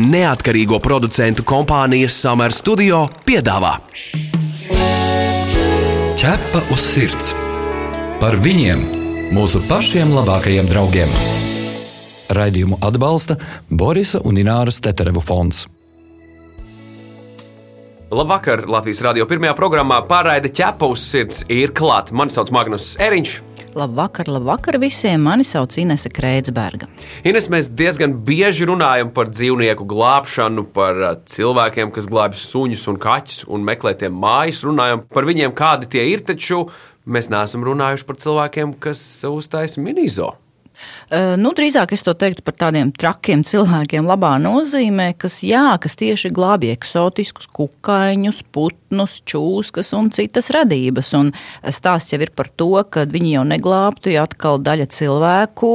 neatkarīgo producentu kompānijas Summer Studio piedāvā Ķepa uz sirds par viņiem, mūsu pašiem labākajiem draugiem. Raidījumu atbalsta Borisa un Ināras Teterevu fonds. Labvakar! Latvijas radio pirmajā programmā pārraide ķepa uz sirds ir klāta. Mani sauc Magnus Eriņš. Labvakar, labvakar visiem! Mani sauc Inese Kreitsberga. Ines, mēs diezgan bieži runājam par dzīvnieku glābšanu, par uh, cilvēkiem, kas glābj suņus un kaķus un meklē tiem mājas. Runājam par viņiem, kādi tie ir, taču mēs neesam runājuši par cilvēkiem, kas uztaisa minizo. Uh, nu, drīzāk es to teiktu par tādiem trakiem cilvēkiem, labā nozīmē, kas, jā, kas tieši glābj eksotiskus kukaiņus, putnus, čūskas un citas radības. Un stāsts jau ir par to, ka viņi jau neglābtu, ja atkal daļa cilvēku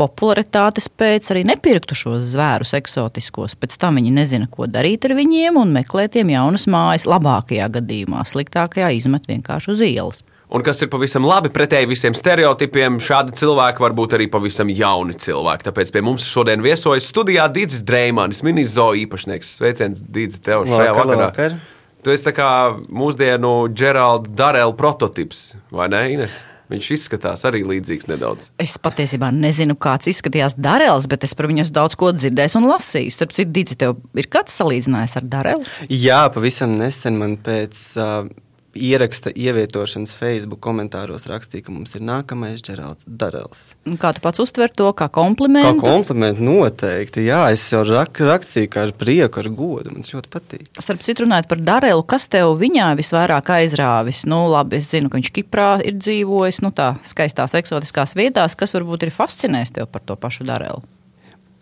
popularitātes pēc arī nepirktu šos zvērus eksotiskos. Pēc tam viņi nezina, ko darīt ar viņiem un meklē tiem jaunas mājas. Labākajā gadījumā, sliktākajā izmet vienkārši uz ielas. Un kas ir pavisam labi pretēji visiem stereotipiem, šādi cilvēki var būt arī pavisam jauni cilvēki. Tāpēc pie mums šodien viesojas studijā Digis Dreimānis, minizo īpašnieks. Sveiciens, Digis, tev šajā Vakar, vakarā. vakar. Tu esi tā kā mūsdienu Geralda Darela prototyps, vai ne, Ines? Viņš izskatās arī līdzīgs nedaudz. Es patiesībā nezinu, kāds izskatījās Darēls, bet es par viņu daudz ko dzirdējis un lasījis. Starp citu, Digi, tev ir kāds salīdzinājums ar Darēlu? Jā, pavisam nesen man pēc uh, ieraksta ievietošanas Facebook komentāros rakstīja, ka mums ir nākamais Geralds Darels. Kā tu pats uztver to kā Kā komplimentu? komplimentu noteikti, jā, es jau rak, rakstīju kā ar prieku, ar godu, man ļoti patīk. Starp citu, runājot par Darēlu, kas tev viņā visvairāk aizrāvis? Nu, labi, es zinu, ka viņš Kiprā ir dzīvojis, nu tā skaistās, eksotiskās vietās, kas varbūt ir fascinējis tev par to pašu Darēlu.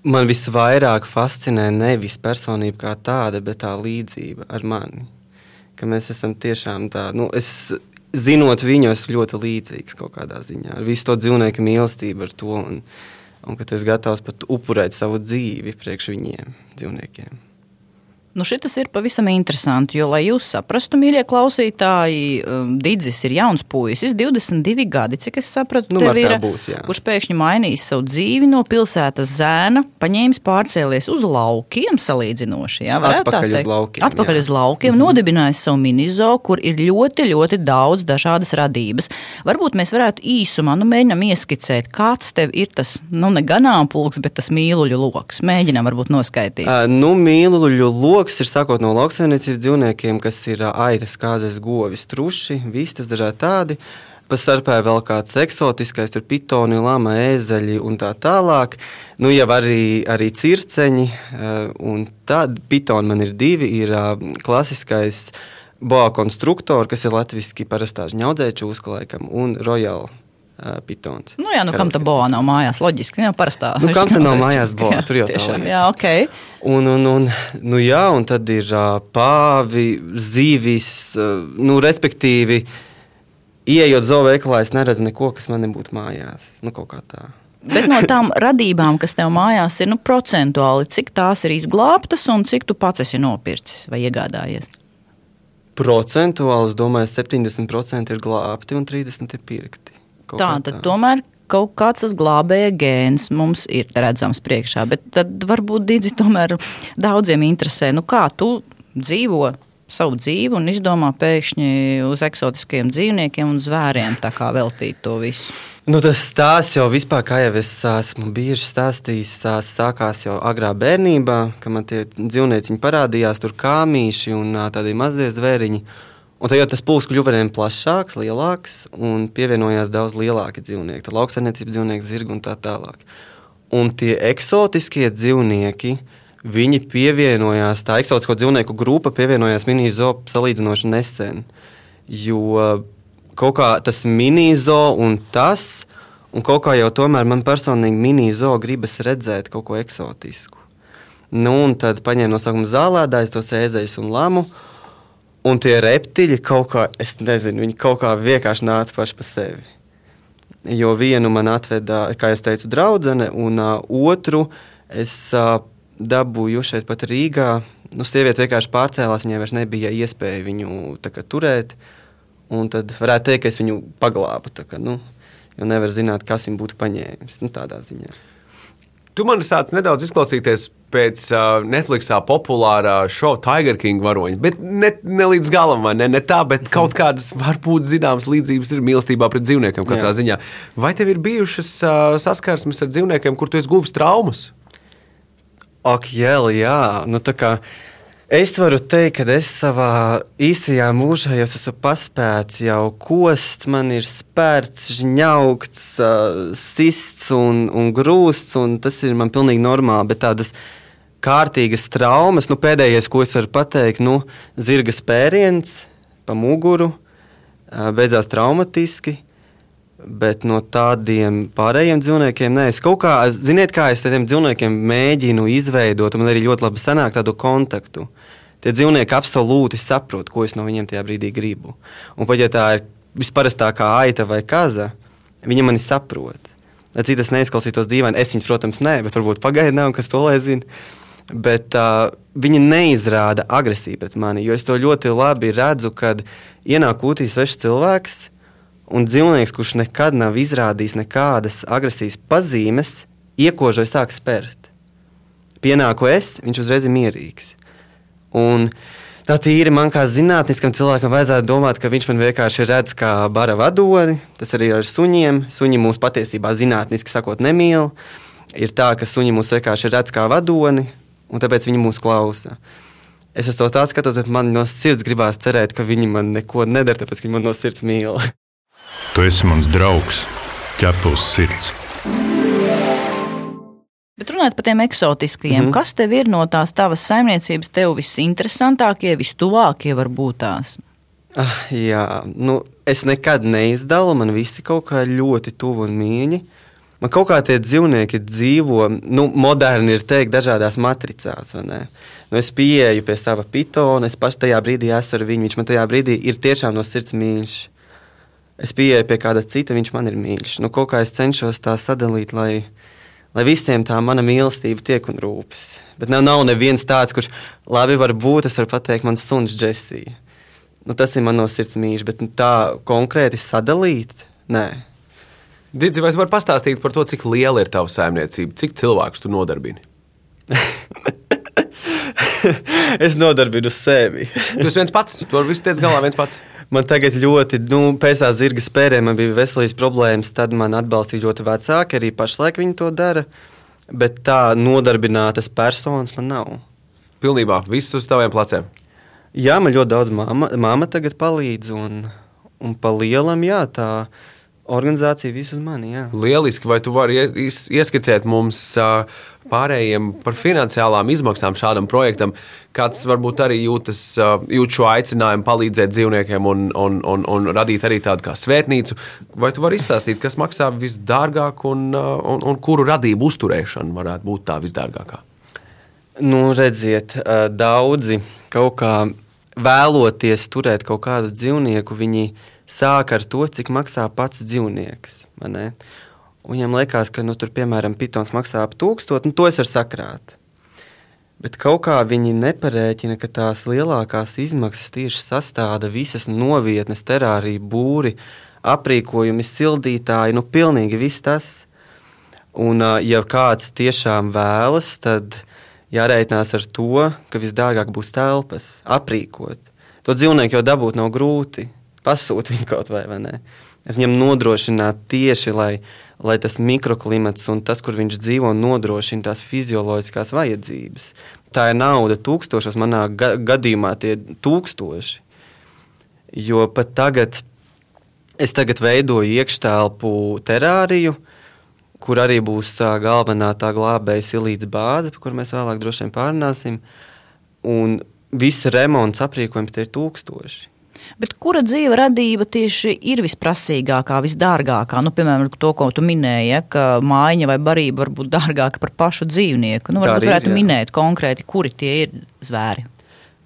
Man visvairāk fascinē nevis personība kā tāda, bet tā līdzība ar mani. Ka mēs esam tiešām tā, nu, es zinot viņu, esmu ļoti līdzīgs kaut kādā ziņā. Ar visu to dzīvnieku mīlestību, ar to. Un, un ka tu esi gatavs pat upurēt savu dzīvi priekš viņiem, dzīvniekiem. Nu, šis ir pavisam interesanti, jo, lai jūs saprastu, mīļie klausītāji, um, Digis ir jauns puisis, 22 gadi, cik es sapratu, Nu, ir, būs, jā. kurš pēkšņi mainījis savu dzīvi no pilsētas zēna, paņēmis pārcēlies uz laukiem salīdzinoši. Jā, Atpakaļ uz laukiem, Atpakaļ jā. uz laukiem, mm -hmm. nodibinājis savu minizo, kur ir ļoti, ļoti daudz dažādas radības. Varbūt mēs varētu īsumā nu, mēģinām ieskicēt, kāds tev ir tas, nu, ne ganāmpulks, bet tas mīluļu lokus. Mēģinām varbūt noskaidrot. Uh, nu, mīluļu lokus ir sākot no lauksaimniecības dzīvniekiem, kas ir aitas, kāzas, govis, truši, vistas, dažādi tādi. Pastarpē vēl kāds eksotiskais, tur pitoni, lama, ēzeļi un tā tālāk. Nu, jau arī, arī circeņi, un tādi pitoni man ir divi. Ir klasiskais boa konstruktors, kas ir latviski parastā žņaudzēča uzklājkam, un uh, pitons. Nu, jā, nu, kam tā boja nav mājās? Loģiski, jau parastā. Nu, kam tad nav mājās boa? Tur jau tā lieta. Jā, ok. Un, un, un, nu jā, un tad ir pāvi, zīvis, nu, respektīvi, ieejot zooveikalā, es neredzu neko, kas man nebūtu mājās. Nu, kaut kā tā. Bet no tām radībām, kas tev mājās ir, nu, procentuāli, cik tās ir izglābtas un cik tu pats esi nopircis vai iegādājies? Procentuāli, es domāju, 70% ir glābti un 30% ir pirkti. Tā, kā tad tomēr kaut kāds tas glābēja gēns mums ir redzams priekšā. Bet tad varbūt Digi tomēr daudziem interesē, nu kā tu dzīvo savu dzīvi un izdomā pēkšņi uz eksotiskiem dzīvniekiem un zvēriem tā kā veltīt to visu. Nu, tas stāsts jau vispār, kā jau es esmu bieži stāstījis, tās sākās jau agrā bērnībā, kad man tie dzīvnieci parādījās, tur kāmīši un ā, tādi mazie zvēriņi. Un tad tas pulks kļuva arvien plašāks, lielāks, un pievienojās daudz lielāki dzīvnieki, tā lauksaimniecības dzīvnieki, zirgi un tā tālāk. Un tie eksotiskie dzīvnieki, viņi pievienojās, tā eksotisko dzīvnieku grupa pievienojās mini-zoo salīdzinoši nesen. Jo kaut kā tas mini-zoo un tas, un kaut kā jau tomēr man personīgi mini-zoo gribas redzēt kaut ko eksotisku. Nu, un tad paņēma no sākuma zālēdājus, tos ēzējus un lamu. Un tie reptīļi kaut kā, es nezinu, viņi kaut kā vienkārši nāca paši pa sevi. Jo vienu man atveda, kā jau teicu, draudzene, un uh, otru es uh, dabūju šeit pat Rīgā. Nu, sieviete vienkārši pārcēlās, viņai vairs nebija iespēja viņu kā, turēt. Un tad varētu teikt, ka es viņu paglābu. Kā, nu, jo nevar zināt, kas viņu būtu paņēmis. Nu, tādā ziņā. Tu man sāc nedaudz izklausīties pēc uh, Netflixā populārā šova Tiger King varoņa. Bet ne, ne līdz galam, ne, ne tā, bet kaut kādas varbūt zināmas līdzības ir mīlestībā pret dzīvniekiem katrā Jā. ziņā. Vai tev ir bijušas uh, saskarsmes ar dzīvniekiem, kur tu esi guvis traumas? Ak, jā, jā. Nu, tā kā Es varu teikt, ka es savā īsajā mūžā jau esmu paspējis jau kost, man ir spērts, žņaugts, sists un, un grūsts, un tas ir man pilnīgi normāli. Bet tādas kārtīgas traumas, nu pēdējais, ko es varu pateikt, nu, zirga spēriens pa muguru, beidzās traumatiski. Bet no tādiem pārējiem dzīvniekiem, nē, es kaut kā, ziniet, kā es tādiem dzīvniekiem mēģinu izveidot, man arī ļoti labi sanāk tādu kontaktu. Tie dzīvnieki absolūti saprot, ko es no viņiem tajā brīdī gribu. Un pat ja tā ir visparastākā aita vai kaza, viņi mani saprot. Lai cik tas neizklausītos dīvaini, es viņus, protams, nē, bet varbūt pagaidām, kas to lai zina. Bet uh, viņi neizrāda agresiju pret mani, jo es to ļoti labi redzu, kad ienāk ūtī svešs cilvēks Un dzīvnieks, kurš nekad nav izrādījis nekādas agresijas pazīmes, iekožoja sāk spērt. Pienāku es, viņš uzreiz ir mierīgs. Un tā tīri man kā zinātniskam cilvēkam vajadzētu domāt, ka viņš man vienkārši redz kā bara vadoni. Tas arī ar suņiem. Suņi mūs patiesībā zinātniski sakot nemīl. Ir tā, ka suņi mūs vienkārši redz kā vadoni, un tāpēc viņi mūs klausa. Es uz to tādu skatos, bet man no sirds gribās cerēt, ka viņi man neko nedara, tāpēc viņi man no sirds mīl. Tu esi mans draugs, ķepus sirds. Bet runājot par tiem eksotiskajiem, mm -hmm. kas tev ir no tās tavas saimniecības, tev visinteresantākie, vistuvākie varbūt tās? Ah, jā, nu, es nekad neizdalu, man visi kaut kā ļoti tuvu un mīļi. Man kaut kā tie dzīvnieki dzīvo, nu, moderni ir teikt, dažādās matricās. Nu, es pieeju pie sava pitona, es pašā tajā brīdī esmu ar viņu. Viņš man tajā brīdī ir tiešām no sirds mīļš es pieeju pie kāda cita, viņš man ir mīļš. Nu, kaut kā es cenšos tā sadalīt, lai, lai visiem tā mana mīlestība tiek un rūpes. Bet nav, nav neviens tāds, kurš labi var būt, es varu pateikt, mans suns Džesija. Nu, tas ir man no sirds mīļš, bet nu, tā konkrēti sadalīt, nē. Didzi, vai tu vari pastāstīt par to, cik liela ir tava saimniecība, cik cilvēkus tu nodarbini? es nodarbinu sevi. tu esi viens pats, tu vari visu tiec galā viens pats. Man tagad ļoti, nu, pēc tās zirga spērēm man bija veselības problēmas, tad man atbalstīja ļoti vecāki, arī pašlaik viņi to dara. Bet tā nodarbinātas personas man nav. Pilnībā viss uz taviem pleciem. Jā, man ļoti daudz māma, māma tagad palīdz, un, un pa lielam, jā, tā organizācija visu uz mani. Jā. Lieliski, vai tu vari ieskicēt mums pārējiem par finansiālām izmaksām šādam projektam, kāds varbūt arī jūtas, jūt šo aicinājumu palīdzēt dzīvniekiem un, un, un, un radīt arī tādu kā svētnīcu. Vai tu vari izstāstīt, kas maksā visdārgāk un, un, un kuru radību uzturēšana varētu būt tā visdārgākā? Nu, redziet, daudzi kaut kā vēloties turēt kaut kādu dzīvnieku, viņi sāk ar to, cik maksā pats dzīvnieks. Viņam liekas, ka, nu, tur, piemēram, pitons maksā ap tūkstošu, nu, to es varu sakrāt. Bet kaut kā viņi neparēķina, ka tās lielākās izmaksas tieši sastāda visas novietnes, terārija, būri, aprīkojumi, sildītāji, nu, pilnīgi viss tas. Un, ja kāds tiešām vēlas, tad jārēķinās ar to, ka visdārgāk būs telpas, aprīkot. To dzīvnieku jau dabūt nav grūti, pasūtīt viņu kaut vai, vai ne. Es viņam nodrošinātu tieši, lai, lai tas mikroklimats un tas, kur viņš dzīvo, nodrošina tās fizioloģiskās vajadzības. Tā ir nauda tūkstošos, manā ga gadījumā tie tūkstoši. Jo pat tagad es tagad veidoju iekštelpu terāriju, kur arī būs tā galvenā tā glābēja silīta bāze, par kuru mēs vēlāk droši vien pārunāsim. Un viss remonts aprīkojums tie ir tūkstoši. Bet kura dzīve radība tieši ir visprasīgākā, visdārgākā? Nu, piemēram, to, ko tu minēji, ja, ka mājiņa vai barība var būt dārgāka par pašu dzīvnieku. Nu, varbūt varētu ir, minēt konkrēti, kuri tie ir zvēri.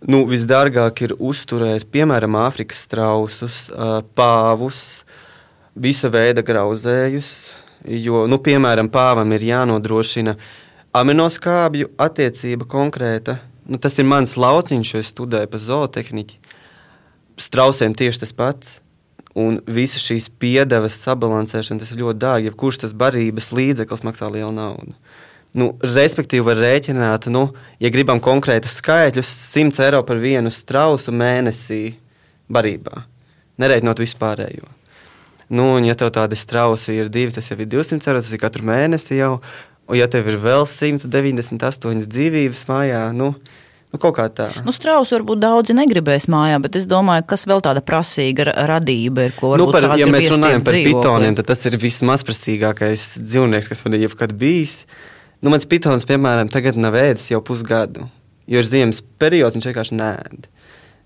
Nu, visdārgāk ir uzturēt, piemēram, Āfrikas strausus, pāvus, visa veida grauzējus. Jo, nu, piemēram, pāvam ir jānodrošina aminoskābju attiecība konkrēta. Nu, tas ir mans lauciņš, jo es studēju par zootehniku strausiem tieši tas pats. Un visas šīs piedevas sabalansēšana, tas ir ļoti dārgi. Jebkurš tas barības līdzeklis maksā lielu naudu. Nu, respektīvi, var rēķināt, nu, ja gribam konkrētus skaitļus, 100 eiro par vienu strausu mēnesī barībā, nereiķinot vispārējo. Nu, un, ja tev tādi strausi ir divi, tas jau ir 200 eiro, tas ir katru mēnesi jau. Un, ja tev ir vēl 198 dzīvības mājā, nu, Nu, kaut kā tā. Nu, strausu varbūt daudzi negribēs mājā, bet es domāju, kas vēl tāda prasīga radība ir. Nu, par, ja mēs runājam par pitoniem, tad tas ir vismazprasīgākais dzīvnieks, kas man ir jebkad bijis. Nu, mans pitons, piemēram, tagad nav ēdis jau pusgadu, jo ir ziemas periods, viņš vienkārši nēd.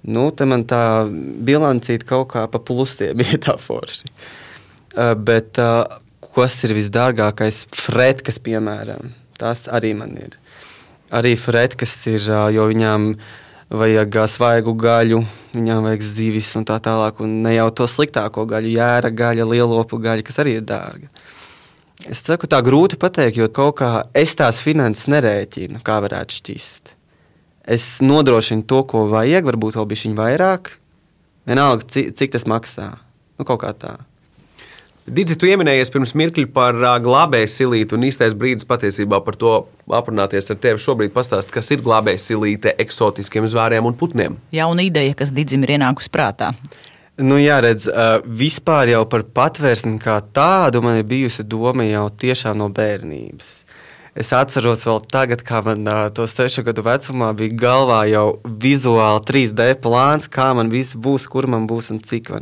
Nu, te man tā bilancīta kaut kā pa plusiem ir tā forši. Uh, bet uh, kas ir visdārgākais? Fretkas, piemēram, tas arī man ir arī fretkas ir, jo viņām vajag svaigu gaļu, viņām vajag zivis un tā tālāk. Un ne jau to sliktāko gaļu, jēra gaļa, lielopu gaļa, kas arī ir dārga. Es saku, tā grūti pateikt, jo kaut kā es tās finanses nerēķinu, kā varētu šķist. Es nodrošinu to, ko vajag, varbūt vēl bišķiņ vairāk. Vienalga, cik, cik tas maksā. Nu, kaut kā tā. Digi, tu pieminējies pirms mirkļa par glābēju silīti, un īstais brīdis patiesībā par to aprunāties ar tevi šobrīd pastāst, kas ir glābēju silīte eksotiskiem zvēriem un putniem. Jauna ideja, kas Digim ir ienākusi prātā. Nu, jāredz, uh, vispār jau par patvērsni kā tādu man ir bijusi doma jau tiešām no bērnības. Es atceros vēl tagad, kā man to sešu gadu vecumā bija galvā jau vizuāli 3D plāns, kā man viss būs, kur man būs un cik.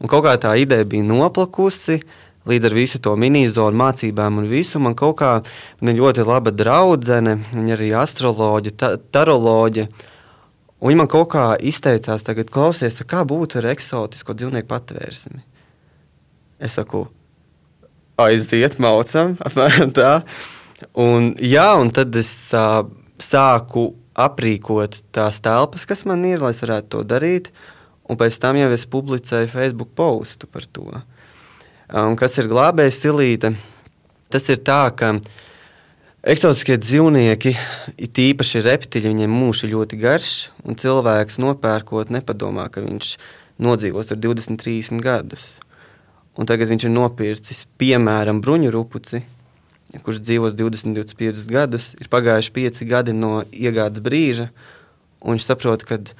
Un kaut kā tā ideja bija noplakusi. Līdz ar visu to minizonu mācībām un visu man kaut kā ļoti laba draudzene, viņa arī astroloģija, ta, taroloģija. Viņa man kaut kā izteicās, tagad klausies, kā būtu ar eksotisko dzīvnieku patvērsmi. Es saku, aiziet, maucam, apmēram tā. Un, jā, un tad es uh, sāku aprīkot tās telpas, kas man ir, lai es varētu to darīt. Uh, un pēc tam jau es publicēju Facebook postu par to. Un kas ir glābējs silīte? Tas ir tā, ka eksotiskie dzīvnieki, it īpaši reptiļi, viņiem mūžs ir ļoti garš, un cilvēks nopērkot nepadomā, ka viņš nodzīvos ar 20, 30 gadus. Un tagad viņš ir nopircis, piemēram, bruņu rupuci, kurš dzīvos 20, 25 gadus, ir pagājuši 5 gadi no iegādes brīža, un viņš saprot, ka viņš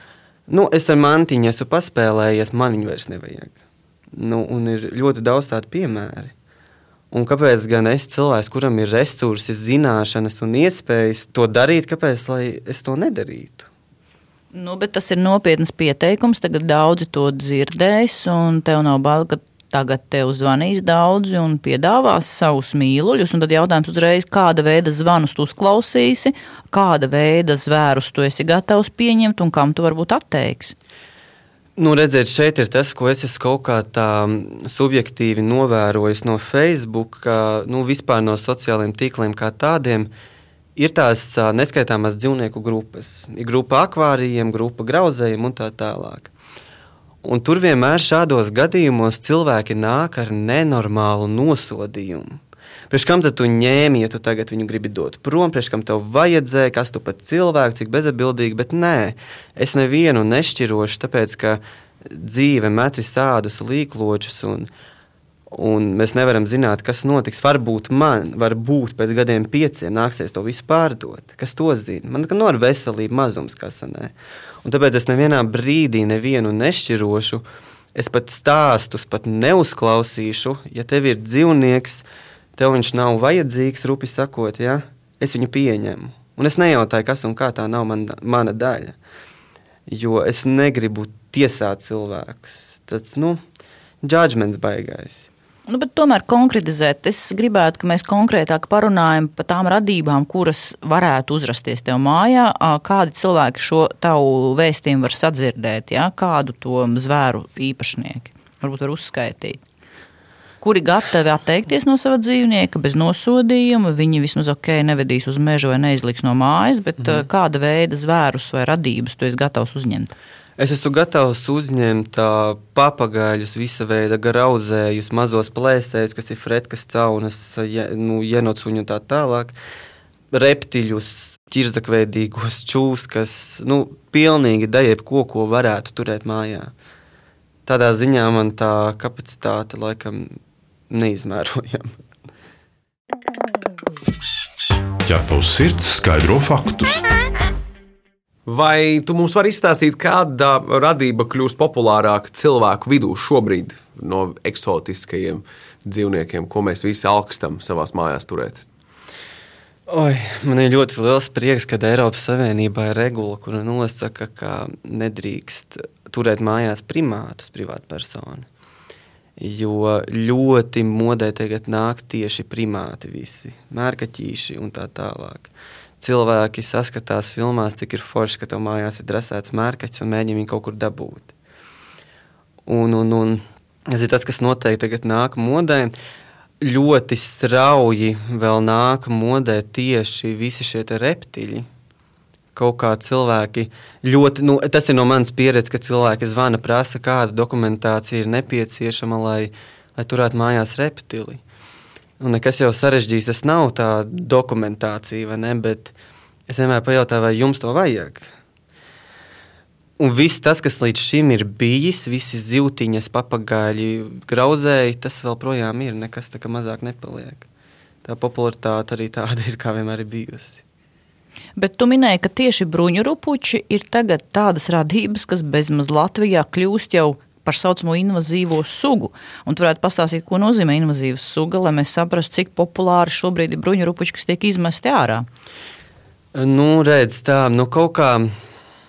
Nu, es ar mantiņu esmu paspēlējies, man viņa vairs nevajag. Nu, un ir ļoti daudz tādu piemēru. Un kāpēc gan es, cilvēks, kuram ir resursi, zināšanas un iespējas to darīt, kāpēc es to nedarītu? Nu, tas ir nopietns pieteikums. Tagad daudzi to dzirdēs, un tev nav bail, ka Tagad tev zvanīs daudzi un piedāvās savus mīluļus. Tad jautājums uzreiz, kāda veida zvanus tu uzklausīsi, kāda veida zvērus tu esi gatavs pieņemt un kam tu varbūt atteiksi. Nu, redziet, šeit ir tas, ko es kaut kā tā subjektīvi novērojis no Facebook, nu, vispār no sociālajiem tīkliem kā tādiem. Ir tās neskaitāmās dzīvnieku grupas. Ir grupa akvārijiem, grupa grauzējiem un tā tālāk. Un tur vienmēr šādos gadījumos cilvēki nāk ar nenormālu nosodījumu. Priekš kam tu ņēmi, ja tu tagad viņu gribi dot prom, priekš kam tev vajadzēja, kas tu pat cilvēku, cik bezatbildīgi, bet nē, es nevienu nešķirošu, tāpēc ka dzīve met visādus līkločus un, un mēs nevaram zināt, kas notiks. Varbūt man, varbūt pēc gadiem pieciem nāksies to visu pārdot. Kas to zina? Man ir veselība mazums, kas manā. Un tāpēc es nevienā brīdī nevienu nešķirošu. Es pat stāstus pat neuzklausīšu. Ja tev ir dzīvnieks, tev viņš nav vajadzīgs, rupi sakot, ja? es viņu pieņemu. Un es nejautāju, kas un kā tā nav man, mana daļa. Jo es negribu tiesāt cilvēkus. Tas, nu, judgments baigais. Nu, tomēr konkretizēt, es gribētu, ka mēs konkrētāk parunājam par tām radībām, kuras varētu uzrasties tev mājā. Kādi cilvēki šo tavu vēstījumu var sadzirdēt, ja? kādu to zvēru īpašnieki varbūt var uzskaitīt. Kuri gatavi atteikties no sava dzīvnieka bez nosodījuma, viņi vismaz ok, nevedīs uz mežu vai neizliks no mājas, bet mm. kāda veida zvērus vai radības tu esi gatavs uzņemt? Es esmu gatavs uzņemt papagaļus, visa veida grauzējus, mazos plēsējus, kas ir fretkas, caunas, je, nu, jenocuņu un tā tālāk, reptiļus, ķirzakveidīgos čūskas, nu, pilnīgi daļai ko, ko varētu turēt mājā. Tādā ziņā man tā kapacitāte laikam neizmērojama. ķepa uz sirds skaidro faktus. Vai tu mums vari izstāstīt, kāda radība kļūst populārāka cilvēku vidū šobrīd no eksotiskajiem dzīvniekiem, ko mēs visi augstam savā mājās turēt? Oi, man ir ļoti liels prieks, ka Eiropas Savienībā ir regula, kur nosaka, ka nedrīkst turēt mājās primātus privātpersonu. Jo ļoti modē tagad nāk tieši primāti visi, mērkaķīši un tā tālāk. Cilvēki saskatās filmās, cik ir forši, ka tev mājās ir dresēts mērkaķis un mēģina viņu kaut kur dabūt. Un, un, un tas ir tas, kas noteikti tagad nāk modē. Ļoti strauji vēl nāk modē tieši visi šie reptīļi, kaut kā cilvēki ļoti, nu, tas ir no manas pieredzes, ka cilvēki zvana, prasa, kāda dokumentācija ir nepieciešama, lai, lai turētu mājās reptili. Un nekas jau sarežģīts, tas nav tā dokumentācija, ne? Bet es vienmēr pajautāju, vai jums to vajag. Un viss tas, kas līdz šim ir bijis, visi zivtiņas, papagaļi, grauzēji, tas vēl projām ir. Nekas tā kā mazāk nepaliek. Tā popularitāte arī tāda ir, kā vienmēr ir bijusi. Bet tu minēji, ka tieši bruņurupuči ir tagad tādas radības, kas bezmaz Latvijā kļūst jau par saucamo invazīvo sugu. Un tu varētu pastāstīt, ko nozīmē invazīva suga, lai mēs saprastu, cik populāri šobrīd ir bruņurupuči, kas tiek izmesti ārā. Nu, redz, tā, nu kaut kā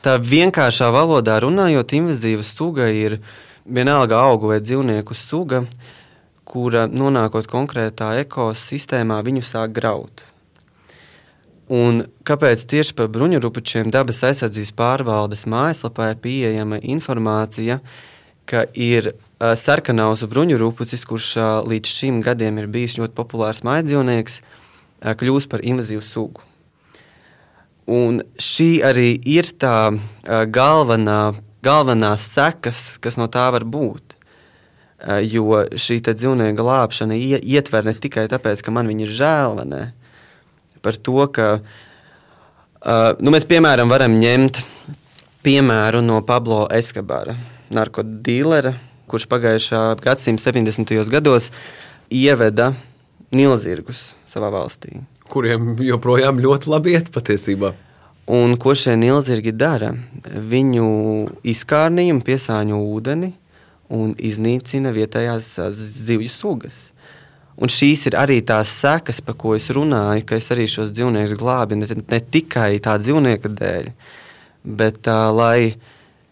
tā vienkāršā valodā runājot, invazīva suga ir vienalga augu vai dzīvnieku suga, kura nonākot konkrētā ekosistēmā, viņu sāk graut. Un kāpēc tieši par bruņurupučiem dabas aizsardzības pārvaldes mājaslapā ir pieejama informācija, ka ir uh, sarkanausu bruņurupucis, kurš uh, līdz šim gadiem ir bijis ļoti populārs mājdzīvnieks, uh, kļūst par invazīvu sugu. Un šī arī ir tā uh, galvenā, galvenā sekas, kas no tā var būt. Uh, jo šī dzīvnieka glābšana ietver ne tikai tāpēc, ka man viņa ir žēl, vai ne? par to, ka uh, nu, mēs piemēram varam ņemt piemēru no Pablo Eskabara, narkotikāra, kurš pagājušā gadsimta 70. gados ieveda nilzirgus savā valstī. Kuriem joprojām ļoti labi iet patiesībā. Un ko šie nilzirgi dara? Viņu izkārnījumu piesāņo ūdeni un iznīcina vietējās zivju sugas. Un šīs ir arī tās sekas, par ko es runāju, ka es arī šos dzīvniekus glābu ne, ne tikai tā dzīvnieka dēļ, bet uh, lai,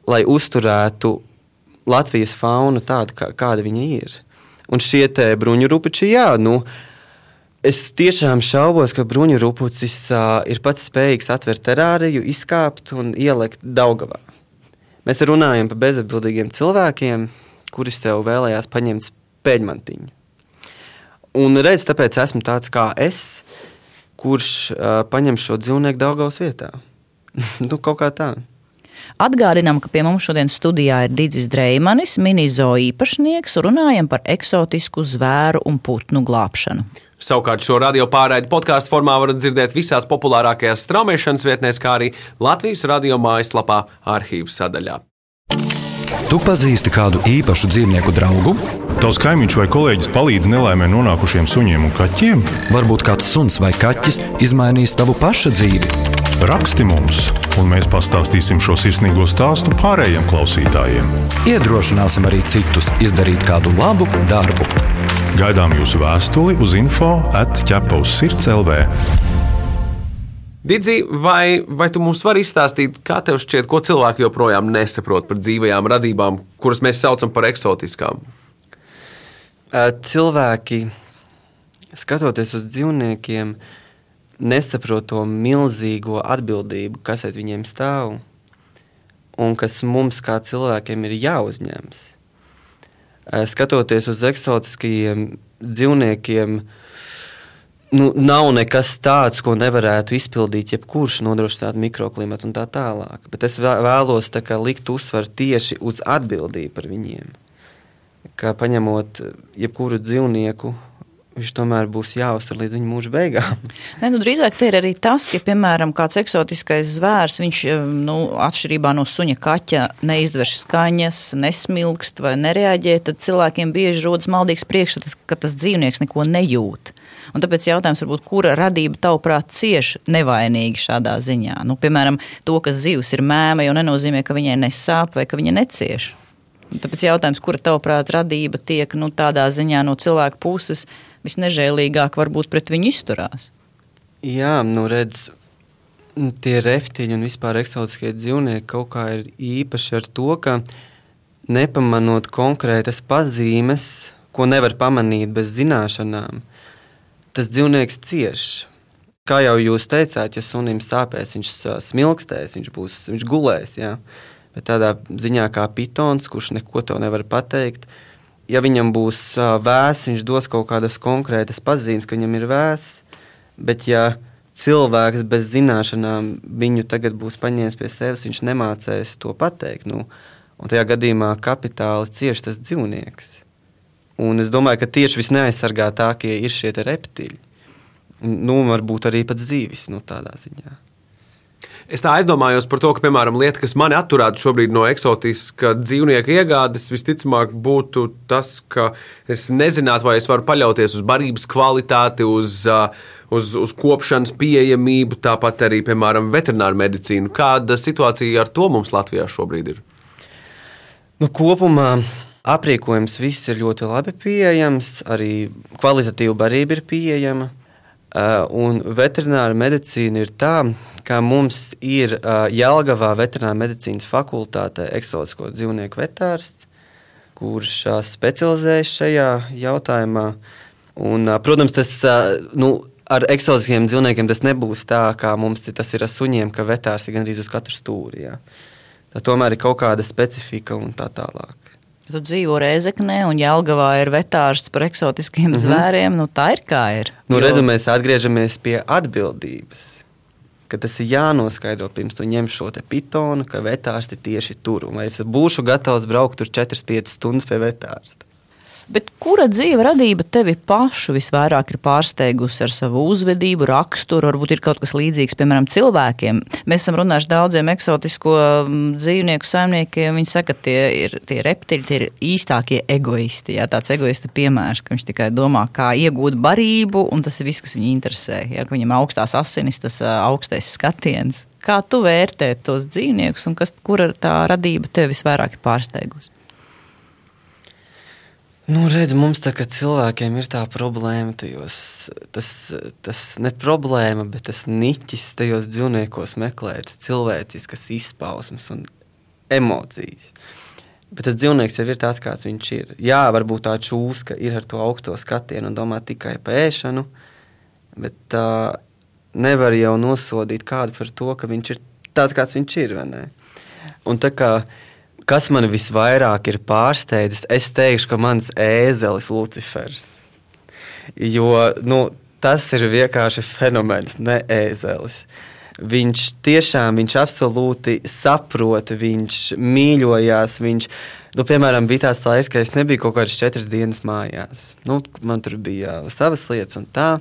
lai uzturētu Latvijas faunu tādu, kā, kāda viņa ir. Un šie bruņu rupuči, jā, nu, es tiešām šaubos, ka bruņu rupucis uh, ir pats spējīgs atvērt terāriju, izkāpt un ielikt Daugavā. Mēs runājam par bezatbildīgiem cilvēkiem, kuri sev vēlējās paņemt pēļmantiņu. Un redz, tāpēc esmu tāds kā es, kurš uh, paņem šo dzīvnieku Daugaus vietā. nu, kaut kā tā. Atgādinām, ka pie mums šodien studijā ir Digis Dreimanis, minizo īpašnieks, un runājam par eksotisku zvēru un putnu glābšanu. Savukārt šo radio pārraidi podkāstu formā varat dzirdēt visās populārākajās straumēšanas vietnēs, kā arī Latvijas radio mājaslapā arhīvas sadaļā. Tu pazīsti kādu īpašu dzīvnieku draugu? Tavs kaimiņš vai kolēģis palīdz nelaimē nonākušiem suņiem un kaķiem? Varbūt kāds suns vai kaķis izmainīs tavu pašu dzīvi. Raksti mums, un mēs pastāstīsim šo sirsnīgo stāstu pārējiem klausītājiem. Iedrošināsim arī citus izdarīt kādu labu darbu. Gaidām jūsu vēstuli uz info atķepa uz sirds LV. Digī, vai, vai tu mums vari izstāstīt, kā tev šķiet, ko cilvēki joprojām nesaprot par dzīvajām radībām, kuras mēs saucam par eksotiskām? Cilvēki, skatoties uz dzīvniekiem, nesaprot to milzīgo atbildību, kas aiz viņiem stāv un kas mums, kā cilvēkiem, ir jāuzņemas. Skatoties uz eksotiskajiem dzīvniekiem, nu, nav nekas tāds, ko nevarētu izpildīt jebkurš, nodrošināt mikroklimatu un tā tālāk. Bet es vēlos tā likt uzsvaru tieši uz atbildību par viņiem. Kā paņemot jebkuru dzīvnieku, viņš tomēr būs jāuztur līdz viņa mūža beigām. Ne, nu, drīzāk te ir arī tas, ka, piemēram, kāds eksotiskais zvērs, viņš nu, atšķirībā no suņa kaķa neizdevš skaņas, nesmilkst vai nereaģē, tad cilvēkiem bieži rodas maldīgs priekšstats, ka tas dzīvnieks neko nejūt. Un tāpēc jautājums varbūt, kura radība tavuprāt cieš nevainīgi šādā ziņā? Nu, piemēram, to, ka zivs ir mēma, jau nenozīmē, ka viņai nesāp vai ka viņa necieš. Tāpēc jautājums, kura tavuprāt radība tiek nu, tādā ziņā no cilvēka puses visnežēlīgāk varbūt pret viņu izturās? Jā, nu redz, tie reptīļi un vispār eksotiskie dzīvnieki kaut kā ir īpaši ar to, ka nepamanot konkrētas pazīmes, ko nevar pamanīt bez zināšanām, tas dzīvnieks cieš. Kā jau jūs teicāt, ja sunim sāpēs, viņš smilkstēs, viņš būs, viņš gulēs. Ja? Bet tādā ziņā kā pitons, kurš neko tev nevar pateikt, ja viņam būs vēss, viņš dos kaut kādas konkrētas pazīmes, ka viņam ir vēss. Bet, ja cilvēks bez zināšanām viņu tagad būs paņēmis pie sevis, viņš nemācēs to pateikt. Nu, un tajā gadījumā kapitāli cieši tas dzīvnieks. Un es domāju, ka tieši visneaizsargātākie ir šie reptīļi. Nu, varbūt arī pat zīvis nu, tādā ziņā. Es tā aizdomājos par to, ka, piemēram, lieta, kas mani atturētu šobrīd no eksotiska dzīvnieka iegādes, visticamāk būtu tas, ka es nezinātu, vai es varu paļauties uz barības kvalitāti, uz, uz, uz kopšanas pieejamību, tāpat arī, piemēram, veterināru medicīnu. Kāda situācija ar to mums Latvijā šobrīd ir? Nu, kopumā aprīkojums viss ir ļoti labi pieejams, arī kvalitatīva barība ir pieejama. Uh, un veterināra medicīna ir tā, ka mums ir uh, Jālgavā veterināra medicīnas fakultātē eksotisko dzīvnieku vetārsts, kurš uh, specializējas šajā jautājumā. Un, protams, tas nu, ar eksotiskiem dzīvniekiem tas nebūs tā, kā mums tas ir ar suņiem, ka vetārs ir gandrīz uz katru stūri. Jā. Tā tomēr ir kaut kāda specifika un tā tālāk. Tu dzīvo Reizeknē, un Jālgavā ir vetārsts par eksotiskiem mm -hmm. zvēriem. Nu, tā ir kā ir. Nu, jo... redzu, mēs atgriežamies pie atbildības. Ka tas ir jānoskaidro pirms tu ņem šo pitonu, ka vetārsti tieši tur. Un vai es būšu gatavs braukt tur 4-5 stundas pie vetārsta? Bet kura dzīve radība tevi pašu visvairāk ir pārsteigusi ar savu uzvedību, raksturu? Varbūt ir kaut kas līdzīgs, piemēram, cilvēkiem. Mēs esam runājuši daudziem eksotisko mm, dzīvnieku saimniekiem. Viņi saka, ka tie ir tie reptīļi, tie ir īstākie egoisti. Jā, tāds egoista piemērs, ka viņš tikai domā, kā iegūt barību, un tas ir viss, kas viņu interesē. Jā, ka viņam augstās asinis, tas augstais skatiens. Kā tu vērtē tos dzīvniekus, un kas, kura tā radība tevi visvairāk ir pārsteigusi? Nu, redz, mums tā kā cilvēkiem ir tā problēma, tajos, tas, tas ne problēma, bet tas niķis tajos dzīvniekos meklēt cilvēciskas izpausmes un emocijas. Bet tas dzīvnieks jau ir tāds, kāds viņš ir. Jā, varbūt tā čūska ir ar to augsto skatienu un domā tikai par ēšanu, bet tā uh, nevar jau nosodīt kādu par to, ka viņš ir tāds, kāds viņš ir. Un tā kā Kas man visvairāk ir pārsteidzis, es teikšu, ka mans ēzelis Lucifers. Jo nu, tas ir vienkārši fenomens, ne ēzelis. Viņš tiešām, viņš absolūti saprot, viņš mīļojās. Viņš, nu, piemēram, bija tāds laiks, ka es nebiju kaut kādas četras dienas mājās. Nu, man tur bija savas lietas un tā.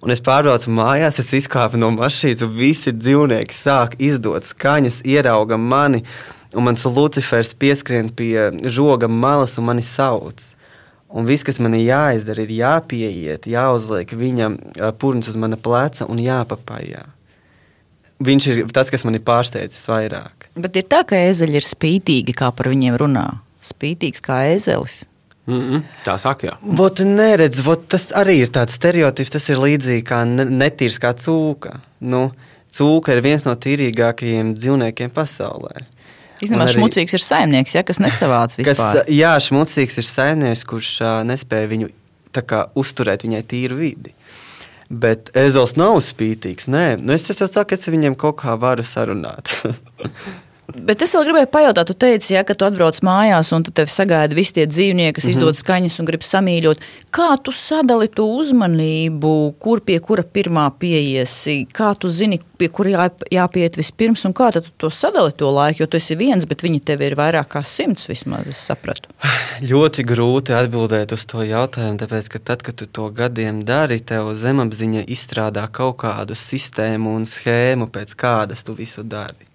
Un es pārbraucu mājās, es izkāpu no mašīnas, un visi dzīvnieki sāk izdot skaņas, ierauga mani. Uh, un mans Lucifers pieskrien pie žoga malas un mani sauc. Un viss, kas man ir jāizdara, ir jāpieiet, jāuzliek viņam pūlis uz mana pleca un jāpapājā. Viņš ir tas, kas man ir pārsteidzis vairāk. Bet ir tā, ka ezeļi ir spītīgi, kā par viņiem runā. Spītīgs kā ezelis. Mm -mm, tā saka, jā. Vot neredz, vot tas arī ir tāds stereotips. Tas ir līdzīgi kā netīrs kā cūka. Nu, cūka ir viens no tīrīgākajiem dzīvniekiem pasaulē. Īstenībā arī, šmucīgs ir saimnieks, ja, kas nesavāc vispār. Kas, jā, šmucīgs ir saimnieks, kurš uh, nespēja viņu kā, uzturēt viņai tīru vidi. Bet ezels nav spītīgs. Nē, nu es jau saku, es viņam kaut kā varu sarunāt. Bet es vēl gribēju pajautāt, tu teici, ja, ka tu atbrauc mājās un tevi sagaida visi tie dzīvnieki, kas mm -hmm. izdod skaņas un grib samīļot. Kā tu sadali to uzmanību, kur pie kura pirmā pieiesi, kā tu zini, pie kura jā, jāpiet vispirms un kā tu to sadali to laiku, jo tu esi viens, bet viņi tev ir vairāk kā simts vismaz, es sapratu. Ļoti grūti atbildēt uz to jautājumu, tāpēc, ka tad, kad tu to gadiem dari, tev zemapziņa izstrādā kaut kādu sistēmu un schēmu, pēc kādas tu visu dari.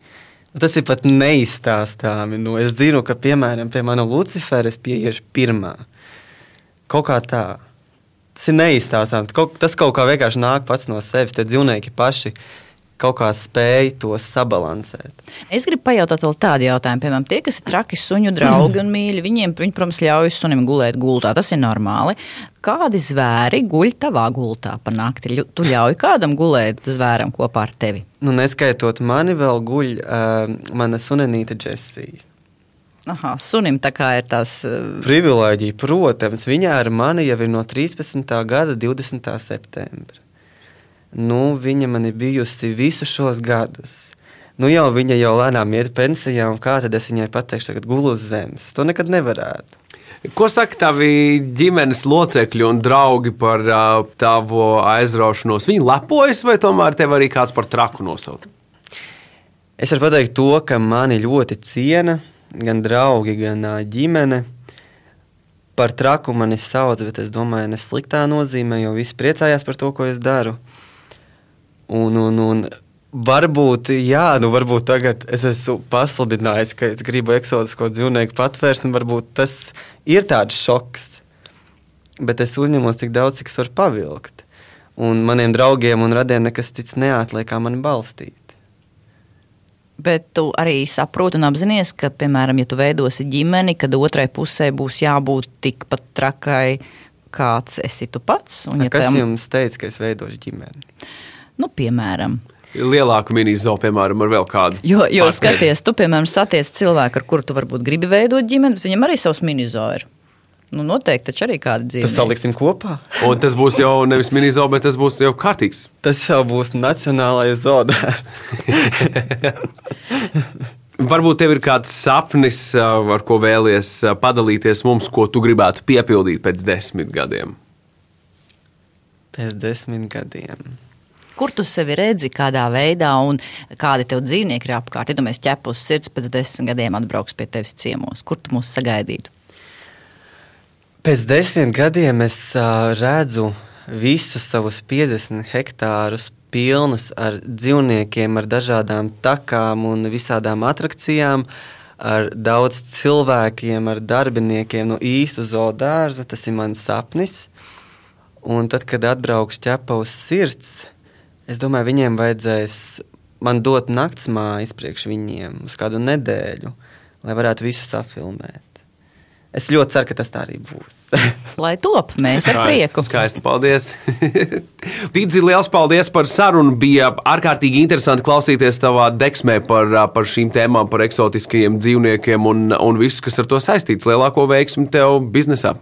Tas ir pat neizstāstāmi. Nu, es zinu, ka, piemēram, pie manas Lucifera es pieiešu pirmā. Kaut kā tā. tas ir neizstāstāms. Tas kaut kā vienkārši nāk pats no sevis. Tie dzīvnieki paši kaut kā spēj to sabalansēt. Es gribu pajautāt vēl tādu jautājumu, piemēram, tie, kas ir traki suņu draugi un mīļi, viņiem, viņi, protams, ļauj sunim gulēt gultā. Tas ir normāli. Kādi zvēri guļ tavā gultā pa nakti? Tu ļauj kādam gulēt zvēram kopā ar tevi? Nu, neskaitot mani, vēl guļ uh, mana sunenīte Džesija. Aha, sunim tā kā ir tās. Privilēģija, protams, viņa ar mani jau ir no 13. gada 20. septembra. Nu, viņa man ir bijusi visus šos gadus. Nu, jau viņa jau lēnām iet pensijā, un kā tad es viņai pateikšu, tagad gulu uz zemes? Es To nekad nevarētu. Ko saka tavi ģimenes locekļi un draugi par uh, tavu aizraušanos? Viņi lepojas, vai tomēr tev arī kāds par traku nosauc? Es varu pateikt to, ka mani ļoti ciena gan draugi, gan ā, ģimene. Par traku mani sauc, bet es domāju, ne sliktā nozīmē, jo visi priecājās par to, ko es daru. Un, un, un varbūt, jā, nu varbūt tagad es esmu pasludinājis, ka es gribu eksotisko dzīvnieku patvērst, un varbūt tas ir tāds šoks. Bet es uzņemos tik daudz, cik es varu pavilkt. Un maniem draugiem un radiem nekas cits neatliek, kā mani balstīt. Bet tu arī saproti un apzinājies, ka, piemēram, ja tu veidosi ģimeni, tad otrai pusē būs jābūt tikpat trakai, kāds esi tu pats. Un, Ja Kas tam, jums teica, ka es veidošu ģimeni? Nu, piemēram, Lielāku mini-zoo, piemēram, ar vēl kādu. jo, jo partneri. skaties, tu, piemēram, satiec cilvēku, ar kuru tu varbūt gribi veidot ģimeni, bet viņam arī savs minizoru. Nu, noteikti, taču arī kāda dzīve. Tas saliksim kopā. Un tas būs jau nevis mini-zoo, bet tas būs jau kārtīgs. Tas jau būs nacionālais zoodārs. Varbūt tev ir kāds sapnis, uh, ar ko vēlies uh, padalīties mums, ko tu gribētu piepildīt pēc desmit gadiem. Pēc desmit gadiem. Kur tu sevi redzi, kādā veidā, un kādi tev dzīvnieki ir apkārt? Ja mēs ķepus sirds pēc desmit gadiem atbrauks pie tevis ciemos, kur tu mūs sagaidītu? Pēc desmit gadiem es uh, redzu visus savus 50 hektārus pilnus ar dzīvniekiem, ar dažādām takām un visādām attrakcijām, ar daudz cilvēkiem, ar darbiniekiem no īstu zoodārza. Tas ir mans sapnis. Un tad, kad atbrauks ķepa uz sirds, es domāju, viņiem vajadzēs man dot naktas mājas priekš viņiem uz kādu nedēļu, lai varētu visu safilmēt. Es ļoti ceru, ka tas tā arī būs. Lai top, mēs ar prieku. Skaisti, paldies. Tīdzi, liels paldies par sarunu. Bija ārkārtīgi interesanti klausīties tavā deksmē par, par šīm tēmām, par eksotiskajiem dzīvniekiem un, un visu, kas ar to saistīts. Lielāko veiksmu tev biznesā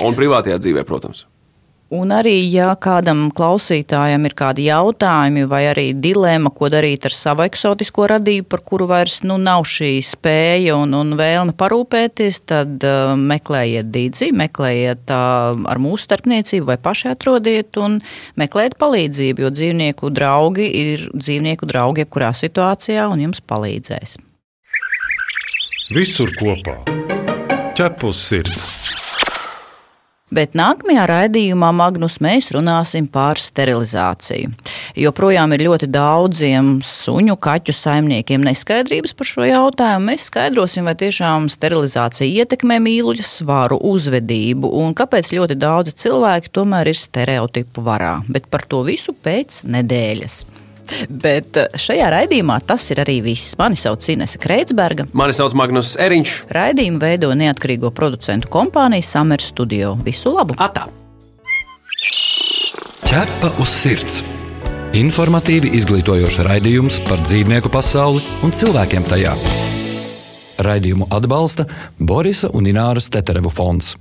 un privātajā dzīvē, protams. Un arī, ja kādam klausītājam ir kādi jautājumi vai arī dilēma, ko darīt ar savu eksotisko radību, par kuru vairs nu, nav šī spēja un, un vēlme parūpēties, tad uh, meklējiet dīdzi, meklējiet uh, ar mūsu starpniecību vai paši atrodiet un meklējiet palīdzību, jo dzīvnieku draugi ir dzīvnieku draugi jebkurā situācijā un jums palīdzēs. Visur kopā - ķepus sirds. Bet nākamajā raidījumā, Magnus, mēs runāsim par sterilizāciju. Joprojām ir ļoti daudziem suņu, kaķu saimniekiem neskaidrības par šo jautājumu. Mēs skaidrosim, vai tiešām sterilizācija ietekmē mīluļu svaru, uzvedību un kāpēc ļoti daudzi cilvēki tomēr ir stereotipu varā. Bet par to visu pēc nedēļas. Bet eh, šajā raidījumā tas ir arī viss. Mani sauc Inese Kreitsberga. Mani sauc Magnus Eriņš. Raidījumu veido neatkarīgo producentu kompānija Summer Studio. Visu labu! Atā! Ķepa uz sirds. Informatīvi izglītojoša raidījums par dzīvnieku pasauli un cilvēkiem tajā. Raidījumu atbalsta Borisa un Ināras Teterevu fonds.